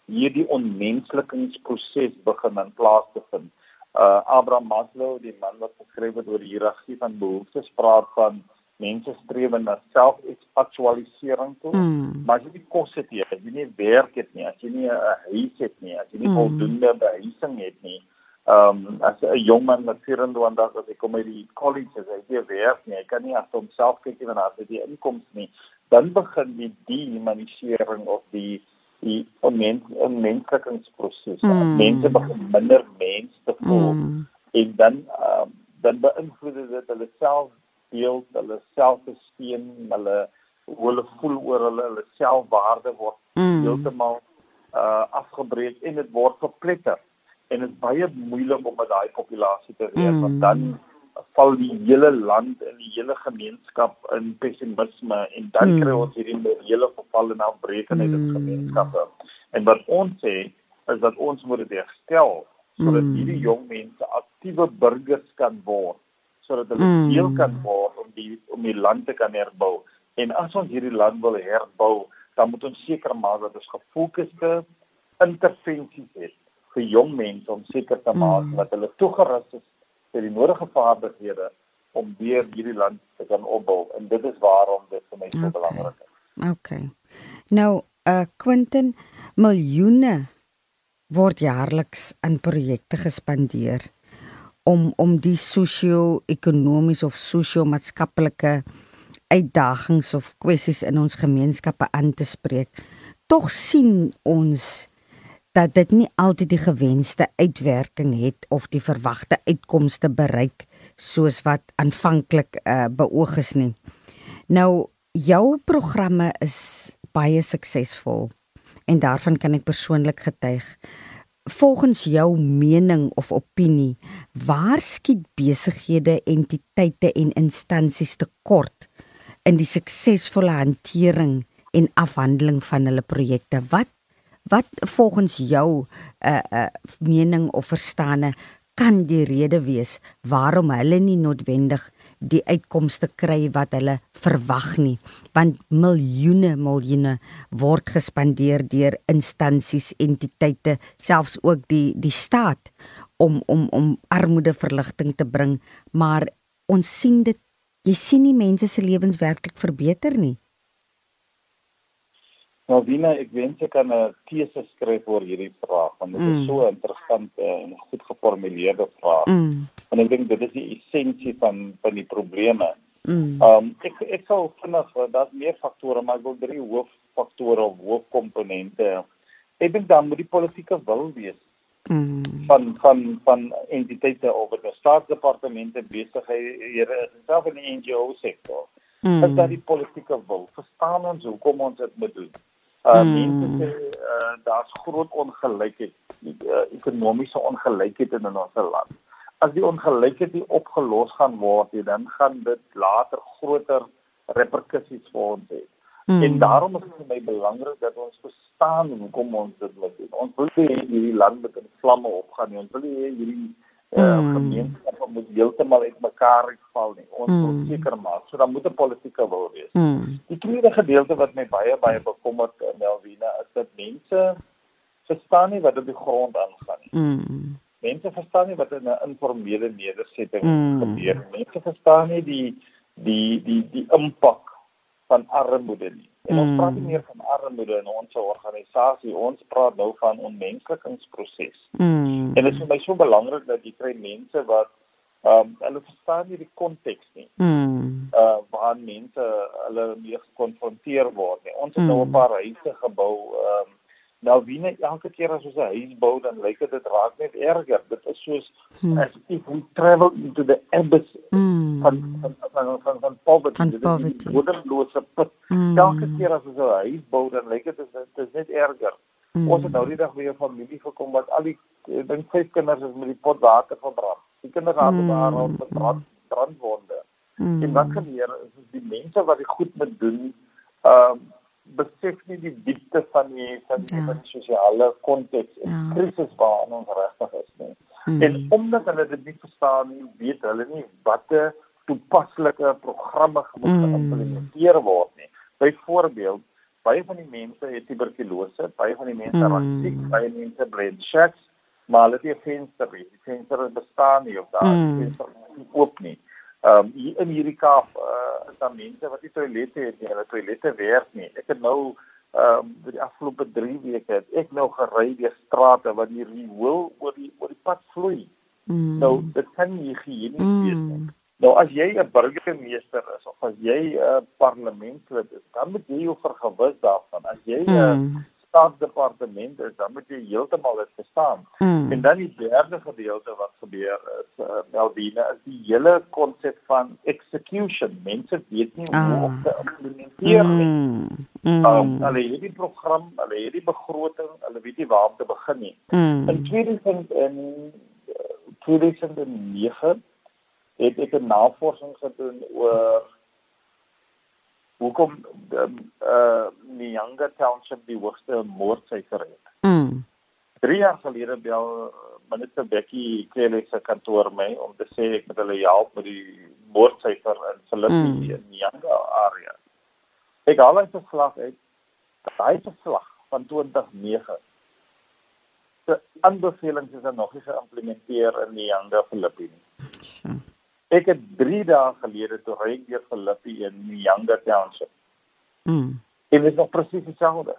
hierdie onmenslikingsproses begin in plaas te vind. Uh Abraham Maslow, die man wat geskryf het oor die hiërargie van behoeftes, praat van mense streef na selfaktualisering toe. Mm. Maar as jy nie kos het nie, as jy nie werk het nie, as jy nie 'n huis het nie, as jy nie mm. voldoende behuising het nie, ehm um, as 'n jong man wat 24 as hy kom uit die college as hy weer werk nie, hy kan nie af homself kyk nie want hy het die inkomste nie, dan begin die dehumanisering of die die onmens onmenslikingsproses. Mm. Mense begin minder mens te voel mm. en dan um, dan beïnvloed dit hulle self beeld, hulle selfbesteen, hulle hoe hulle voel oor hulle, hulle selfwaarde word mm. heeltemal uh afgebreek en dit word verpletter. En dit is baie moeilik om met daai populasie te werk mm. want dan val die hele land en die hele gemeenskap in pessimisme en dan mm. kry ons hierdie hele verval en afbreekende mm. gemeenskappe. En wat ons sê is dat ons moet dit herstel sodat mm. hierdie jong mense aktiewe burgers kan word sodat hulle mm. deel kan word om die om die land te kan herbou. En as ons hierdie land wil herbou, dan moet ons seker maak dat ons gefokusde intervensies het vir jong mense om seker te maak mm. dat hulle toegerus is vir die nodige vaardighede om weer hierdie land te kan opbou. En dit is waarom dit vir my so okay. belangrik is. Okay. Nou, uh Quentin, miljoene word jaarliks in projekte gespandeer om om die sosio-ekonomies of sosio-maatskaplike uitdagings of kwessies in ons gemeenskappe aan te spreek. Tog sien ons dat dit nie altyd die gewenste uitwerking het of die verwagte uitkomste bereik soos wat aanvanklik uh, beoog is nie. Nou jou programme is baie suksesvol en daarvan kan ek persoonlik getuig volgens jou mening of opinie, waar skiet besighede, entiteite en instansies tekort in die suksesvolle hantering en afhandeling van hulle projekte? Wat wat volgens jou 'n uh, uh, mening of verstande kan die rede wees waarom hulle nie noodwendig die uitkomste kry wat hulle verwag nie want miljoene miljoene word gespandeer deur instansies entiteite selfs ook die die staat om om om armoedeverligting te bring. Maar ons sien dit jy sien nie mense se lewens werklik verbeter nie Wina, ek wens ek kan 'n tese skryf oor hierdie vraag want dit mm. is so interessant en goed geformuleerde vraag. Mm. En ek dink dit is die essensie van van die probleme. Mm. Um ek ek sou vinnig dat meer faktore, maar ek wil drie hooffaktore of hoofkomponente. Ek dink dan moet die politieke wil wees mm. van van van entiteite of dit staatsdepartemente besighede is self in die NGO sektor. Mm. Is dat die politieke wil? Verstaan ons hoekom ons dit moet doen? Uh mm. mense sê uh, daar's groot ongelykheid, uh, ekonomiese ongelykheid in ons land. As die ongelykheid nie opgelos gaan word nie, dan gaan dit later groter reperkusies vir ons hê. Mm. En daarom is dit vir my belangrik dat ons verstaan hoekom ons dit moet doen. Ons wil nie hierdie land met in vlamme opgaan nie. Ons wil nie hierdie uh, mm. gemeenskappe moet heeltemal uitmekaar val nie. Ons mm. moet seker maak. So dan moet 'n politieke wil wees. Mm. Die tweede gedeelte wat my baie baie bekommerd in eh, Melvina is dat mense verstaan nie wat op die grond aangaan nie. Mm. Mense verstaan nie wat in 'n informele nedersetting mm. gebeur nie. Mense verstaan nie die die die die impak van armoede nie. En ons praat nie mm. meer van armoede in ons organisasie, ons praat nou van onmenslikingsproses. Mm. En dit is vir my so belangrik dat jy kry mense wat ehm um, hulle verstaan nie die konteks nie. Mm. Uh waar mense hulle mee gekonfronteer word nie. Ons het nou mm. nou 'n paar huise gebou ehm um, Nou wie net elke keer as ons 'n huis bou dan lyk dit dit raak net erger. Dit is soos hmm. as if we travel into the abyss hmm. van, van van van van poverty. Van poverty. Wonderlose put. Hmm. Elke keer as ons 'n huis bou dan lyk dit dit is net erger. Hmm. Ons het nou die dag weer 'n familie gekom wat al die dink vyf kinders is met die pot water verbrand. Die kinders het hmm. daar rond verbrand brandwonde. Hmm. En wat gebeur is die mense wat dit goed moet doen. Ehm um, besef nie die diepte van die van die, ja. die sosiale konteks en ja. krisis waarin ons regtig is nie. Hmm. En omdat hulle dit nie verstaan nie, weet hulle nie watter toepaslike programme moet hmm. geïmplementeer word nie. Byvoorbeeld, baie van die mense het tuberkulose, baie van die mense hmm. raak siek, baie mense brain shocks, maar hulle het nie venster nie. Die venster bestaan nie of daar hmm. venster oop nie. Ehm um, hier in hierdie Kaap uh, is daar mense wat nie toilette het nie. Hulle toilette werk nie. Ek het nou ehm um, vir die afgelope 3 weke het ek nou gery deur strate wat die riool oor die oor die pad vloei. Mm. Nou dit kan nie higiënies mm. wees nie. Nou as jy 'n burgemeester is of as jy 'n parlementslid is, dan moet jy jou vergewis daarvan. As jy 'n mm staatsdepartement is, dan moet jy heeltemal dit verstaan. Mm. En dan die derde gedeelte wat gebeur is uh, Melvina is die hele konsep van execution. Mense weet nie hoe ah. om te implementeer nie. Mm. Mm. Um, hulle het die program, hulle het die begroting, hulle weet nie waar om te begin nie. Mm. In 2000 in 2009 het ek 'n navorsing gedoen oor hoekom um, uh Nyanga Township die hoogste moordsyfer het. Mm. 3 jaar gelede bel minister Becky Cele se kantoor my om te sê ek moet hulle help met die moordsyfer in Philippi mm. in Nyanga area. Ek al het verslag uit daai verslag van 2009 se aanbevelings is nog nie geïmplementeer in Nyanga Philippi nie. Ek het 3 dae gelede toe ry ek deur Philippi in Nyanga Township. Mm. En dit is nog presies dieselfde.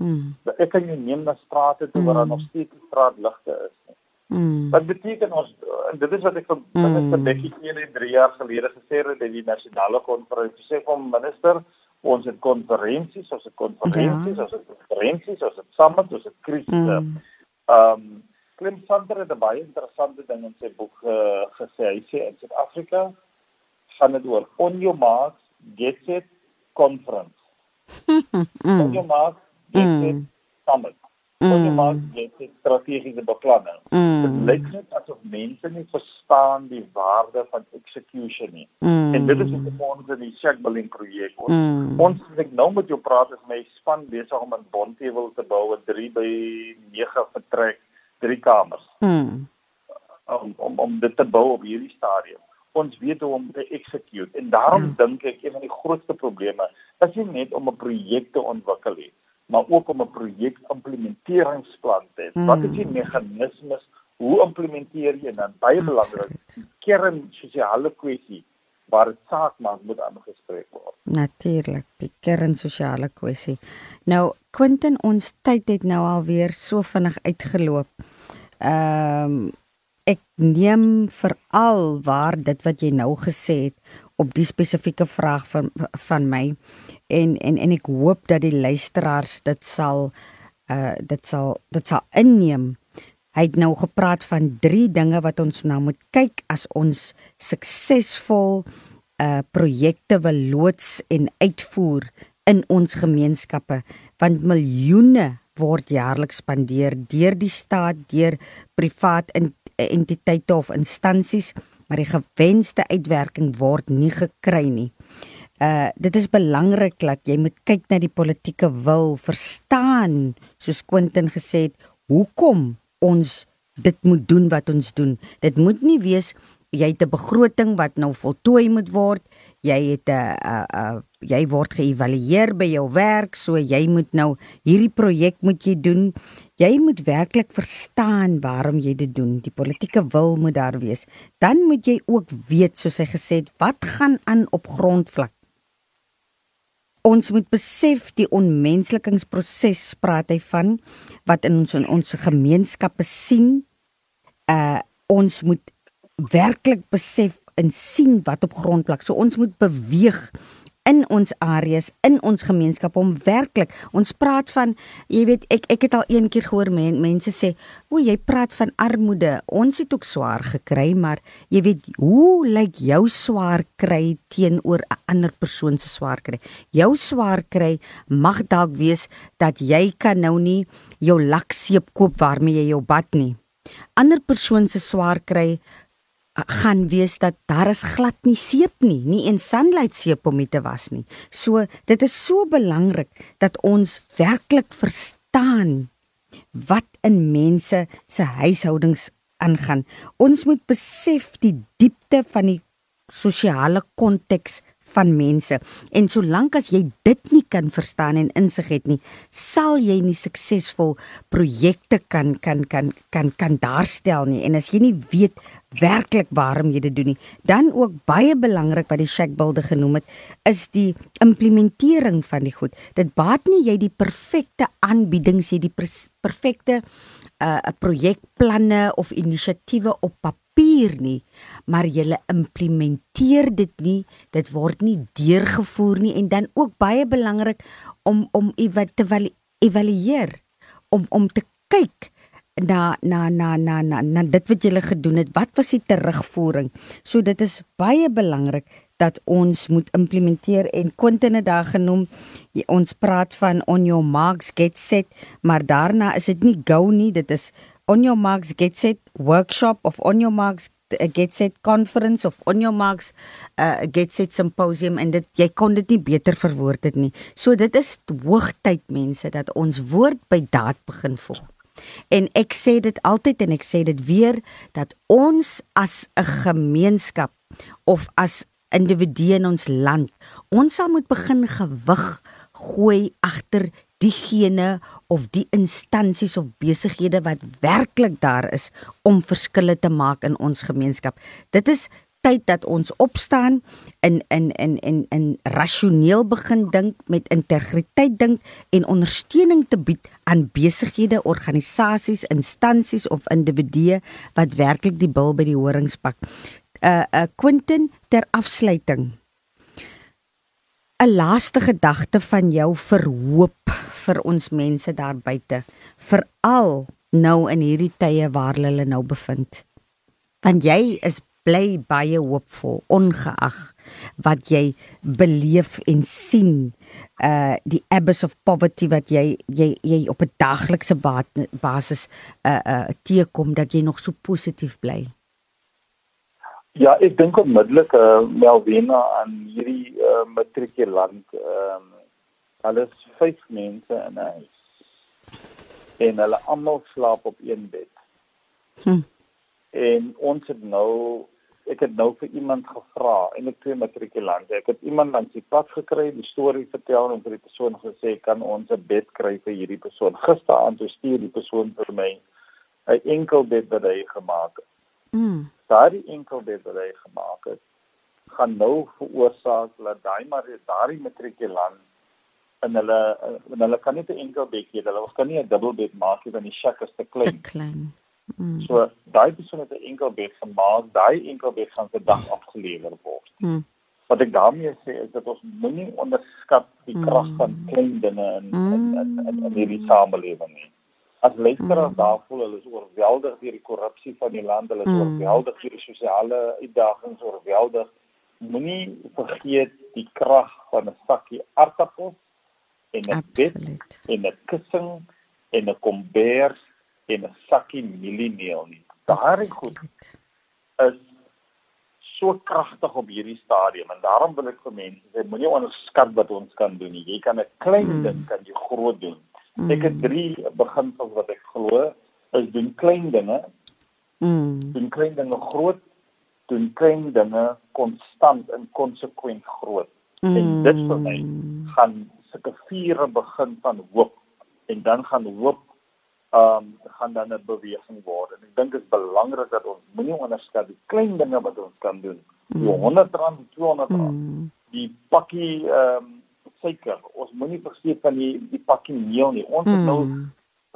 Mm. Ek kan nie neem na strate toe waar mm. nog steeds straatligte is nie. Mm. Wat beteken ons dit is wat ek van mm. minister Becky Cele 3 jaar gelede gesê het by die nasionale konferensie sê van minister ons het konferensies, ons het konferensies, ja. ons het konferensies, ons het summits, ons het krisisse. Mm. Ehm um, Klim Sander het 'n baie interessante ding in sy boek uh, gesê. Hy sê in Suid-Afrika gaan dit oor on your marks, get set, conference. mm. On your marks, get mm. set, summit. Mm. On your marks, get set, strategiese beplanning. Mm. Dit lyk net asof mense nie verstaan die waarde van execution nie. Mm. En dit is wat ons in die Shackbuilding projek ons. Mm. Ons ek nou met jou praat is my span besig om 'n bondtafel te bou wat 3 by 9 vertrek drie kamers. Mm. Om om om dit te bou op hierdie stadium. Ons weet hoe om te execute en daarom mm. dink ek een van die grootste probleme is nie net om 'n projek te ontwikkel nie, maar ook om 'n projek implementeringsplan te hê. Mm. Wat is die meganismes? Hoe implementeer jy dan baie belangrik kern sosiale kwessie waar dit saak maak moet aangespreek word. Natuurlik, die kern sosiale kwessie. Nou Quentin, ons tyd het nou al weer so vinnig uitgeloop. Ehm um, ek neem veral waar dit wat jy nou gesê het op die spesifieke vraag van van my. En en en ek hoop dat die luisteraars dit sal uh dit sal dit sal inneem. Hy het nou gepraat van drie dinge wat ons nou moet kyk as ons suksesvol uh projekte wil loods en uitvoer in ons gemeenskappe. Want miljoene word jaarliks spandeer deur die staat, deur privaat entiteite of instansies, maar die gewenste uitwerking word nie gekry nie. Uh dit is belangrik dat jy moet kyk na die politieke wil, verstaan, soos Quentin gesê het, hoekom ons dit moet doen wat ons doen. Dit moet nie wees jy het 'n begroting wat nou voltooi moet word. Jy het 'n jy word geëvalueer by jou werk, so jy moet nou hierdie projek moet jy doen. Jy moet werklik verstaan waarom jy dit doen. Die politieke wil moet daar wees. Dan moet jy ook weet, soos hy gesê het, wat gaan aan op grondvlak. Ons moet besef die onmenslikingsproses praat hy van wat in ons in ons gemeenskappe sien. Uh ons moet werklik besef en sien wat op grondplek. So ons moet beweeg in ons areas, in ons gemeenskap om werklik. Ons praat van, jy weet, ek ek het al een keer gehoor men, mense sê, "O, jy praat van armoede. Ons het ook swaar gekry, maar jy weet, hoe lyk jou swaar kry teenoor 'n ander persoon se swaar kry? Jou swaar kry mag dalk wees dat jy kan nou nie jou lakseep koop waarmee jy jou bad nie. Ander persoon se swaar kry gaan wees dat daar is glad nie seep nie, nie en sunlight seep om dit te was nie. So dit is so belangrik dat ons werklik verstaan wat in mense se huishoudings aangaan. Ons moet besef die diepte van die sosiale konteks van mense. En solank as jy dit nie kan verstaan en insig het nie, sal jy nie suksesvol projekte kan kan kan kan kan daarstel nie. En as jy nie weet werklik waarom jy dit doen nie, dan ook baie belangrik wat die Shackbuilder genoem het, is die implementering van die goed. Dit baat nie jy die perfekte aanbiedings, jy die perfekte uh projekplanne of inisiatiewe op papier nie maar jy implementeer dit nie dit word nie deurgevoer nie en dan ook baie belangrik om om te evalueer om om te kyk na na na na na, na dit wat jy gedoen het wat was die terugvoering so dit is baie belangrik dat ons moet implementeer en Quentin het daar genoem ons praat van on your marks get set maar daarna is dit nie go nie dit is on your marks get set workshop of on your marks uh, get set conference of on your marks uh, get set symposium en dit jy kon dit nie beter verwoord het nie. So dit is hoogtyd mense dat ons woord by daad begin voeg. En ek sê dit altyd en ek sê dit weer dat ons as 'n gemeenskap of as individue in ons land, ons sal moet begin gewig gooi agter diegene of die instansies of besighede wat werklik daar is om verskille te maak in ons gemeenskap. Dit is tyd dat ons opstaan in in in in in rasioneel begin dink met integriteit dink en ondersteuning te bied aan besighede, organisasies, instansies of individue wat werklik die bil by die horings pak. Uh uh Quentin ter afsluiting 'n laaste gedagte van jou vir hoop vir ons mense daar buite, veral nou in hierdie tye waar hulle nou bevind. Want jy is bly baie hoopvol ongeag wat jy beleef en sien uh die abyss of poverty wat jy jy jy op 'n daglikse basis uh uh teekom dat jy nog so positief bly. Ja, ek dink onmiddellik uh, Melvina aan hierdie uh, matrikulant ehm um, alles vyf mense in 'n huis. En hulle almal slaap op een bed. Hm. En ons het nou ek het nou vir iemand gevra en ek twee matrikulante. Ek het iemand langs die pad gekry, die storie vertel en vir die persoon gesê kan ons 'n bed kry vir hierdie persoon. Gisteraand het stuur die persoon vir my 'n enkel bed wat hy gemaak het. Mm. Daardie enkel bed wat hy gemaak het, gaan nou veroorsaak dat daai maar daardie matrikulant en hulle en hulle kan nie 'n enkel bed hê, hulle kan nie 'n dubbel bed maak nie want die shack is te klein. Te klein. Mm. So daai persoon het 'n enkel bed gemaak, daai enkel bed gaan vir dag afgelewer word. Mm. Wat ek daarmee sê is dat ons moenie onderskat die krag mm. van klein dinge in, mm. in, in in in hierdie samelewing nie. as luisteraars mm. daar voel hulle is oorweldig deur die korrupsie van die land, hulle is mm. oorweldig deur die sosiale uitdagings, oorweldig. Moenie vergeet die krag van 'n sakkie aardappels en 'n bed en 'n kussing en 'n kombers en 'n sakkie mieliemeel nie. Daardie goed is so kragtig op hierdie stadium en daarom wil ek vir mense sê moenie onderskat wat ons kan doen nie. Jy kan 'n klein mm. ding kan jy groot doen. Mm. Ek het drie beginsels wat ek glo is doen klein dinge. Mm. Doen klein dinge groot, doen klein dinge konstant en konsekwent groot. Mm. En dit vir my gaan sulke vure begin van hoop en dan gaan hoop ehm um, gaan dan 'n beweging word. En ek dink dit is belangrik dat ons moenie onderskat die klein dinge wat ons kan doen. Die 100 rand, 200 rand. Mm. Die pakkie ehm um, suiker. Ons moenie vergeet van die die pakkie meel nie. Ons het nou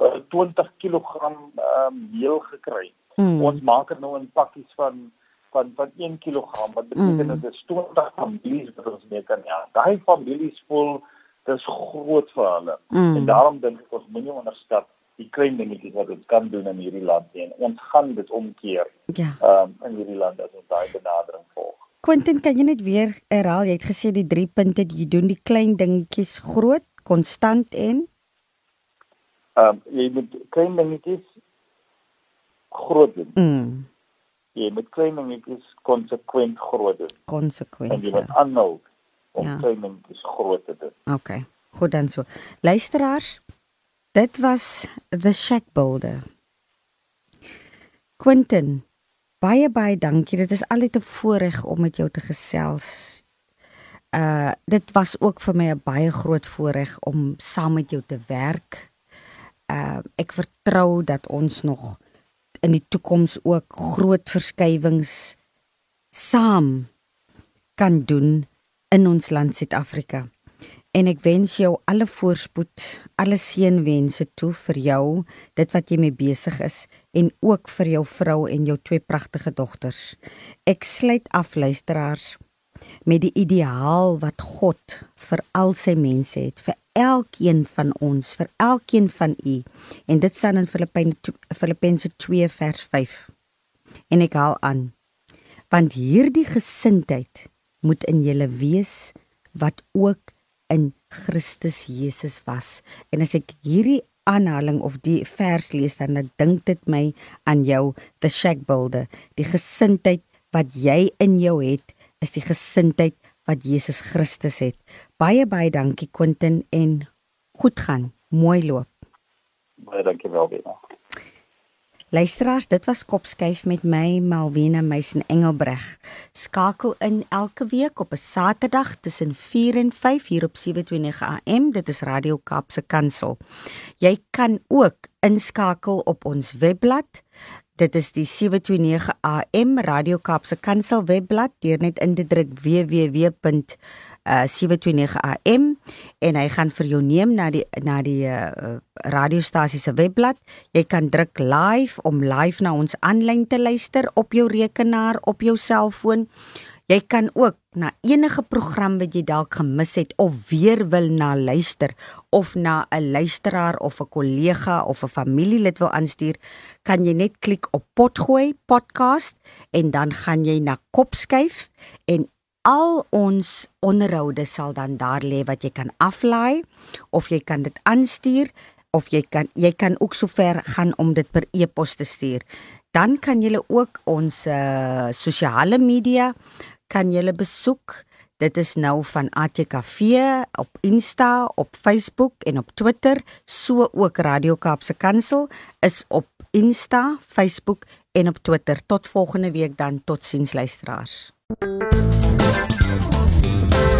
uh, 20 kg ehm um, meel gekry. Mm. Ons maak dit nou in pakkies van van van 1 kg wat beteken mm. dit is 20 families wat ons mee kan ja. Daai families voel dis groot vir hulle. Mm. En daarom dink ek ons moenie onderskat die klein dingetjies wat ons kan doen in hierdie land nie. Ons gaan dit omkeer. Ja. Ehm um, in hierdie land as ons daai benadering volg. Quentin, kan jy net weer herhaal? Jy het gesê die drie punte jy doen die klein dingetjies groot, konstant en ehm um, jy moet klein dingetjies groot doen. Mm. Jy moet klein dingetjies konsekwent groot doen. Konsekwent. En jy moet aanhou om ja. klein dingetjies groot te doen. OK. Goed dan so. Luisteraars, Dit was The Shack Builder. Quentin, baie baie dankie. Dit is altyd 'n voorreg om met jou te gesels. Uh dit was ook vir my 'n baie groot voorreg om saam met jou te werk. Uh ek vertrou dat ons nog in die toekoms ook groot verskywings saam kan doen in ons land Suid-Afrika en ek wens jou alle voorspoed, alle seënwense toe vir jou, dit wat jy mee besig is en ook vir jou vrou en jou twee pragtige dogters. Ek sluit af luisteraars met die ideaal wat God vir al sy mense het, vir elkeen van ons, vir elkeen van u. En dit staan in Filippense 2 vers 5. En ek haal aan: Want hierdie gesindheid moet in julle wees wat ook in Christus Jesus was. En as ek hierdie aanhaling of die vers lees dan dink dit my aan jou the shack builder. Die gesindheid wat jy in jou het is die gesindheid wat Jesus Christus het. Baie baie dankie Quentin en goed gaan. Mooi loop. Baie dankie wel weer. Luisteraars, dit was Kopskyf met my Malwena Meisen Engelbreg. Skakel in elke week op 'n Saterdag tussen 4 en 5 hier op 729 AM. Dit is Radio Kaapse Kansel. Jy kan ook inskakel op ons webblad. Dit is die 729 AM Radio Kaapse Kansel webblad. Deur net in te druk www uh 729 AM en hy gaan vir jou neem na die na die uh, radiostasie se webblad. Jy kan druk live om live na ons aanlyn te luister op jou rekenaar, op jou selfoon. Jy kan ook na enige program wat jy dalk gemis het of weer wil na luister of na 'n luisteraar of 'n kollega of 'n familielid wil aanstuur, kan jy net klik op potgooi podcast en dan gaan jy na kopskuif en al ons onderhoude sal dan daar lê wat jy kan aflaai of jy kan dit aanstuur of jy kan jy kan ook sover gaan om dit per e-pos te stuur. Dan kan jy ook ons uh, sosiale media kan jy besoek. Dit is nou van ATKV op Insta, op Facebook en op Twitter, so ook Radio Kaapse Kansel is op Insta, Facebook en op Twitter. Tot volgende week dan. Totsiens luisteraars.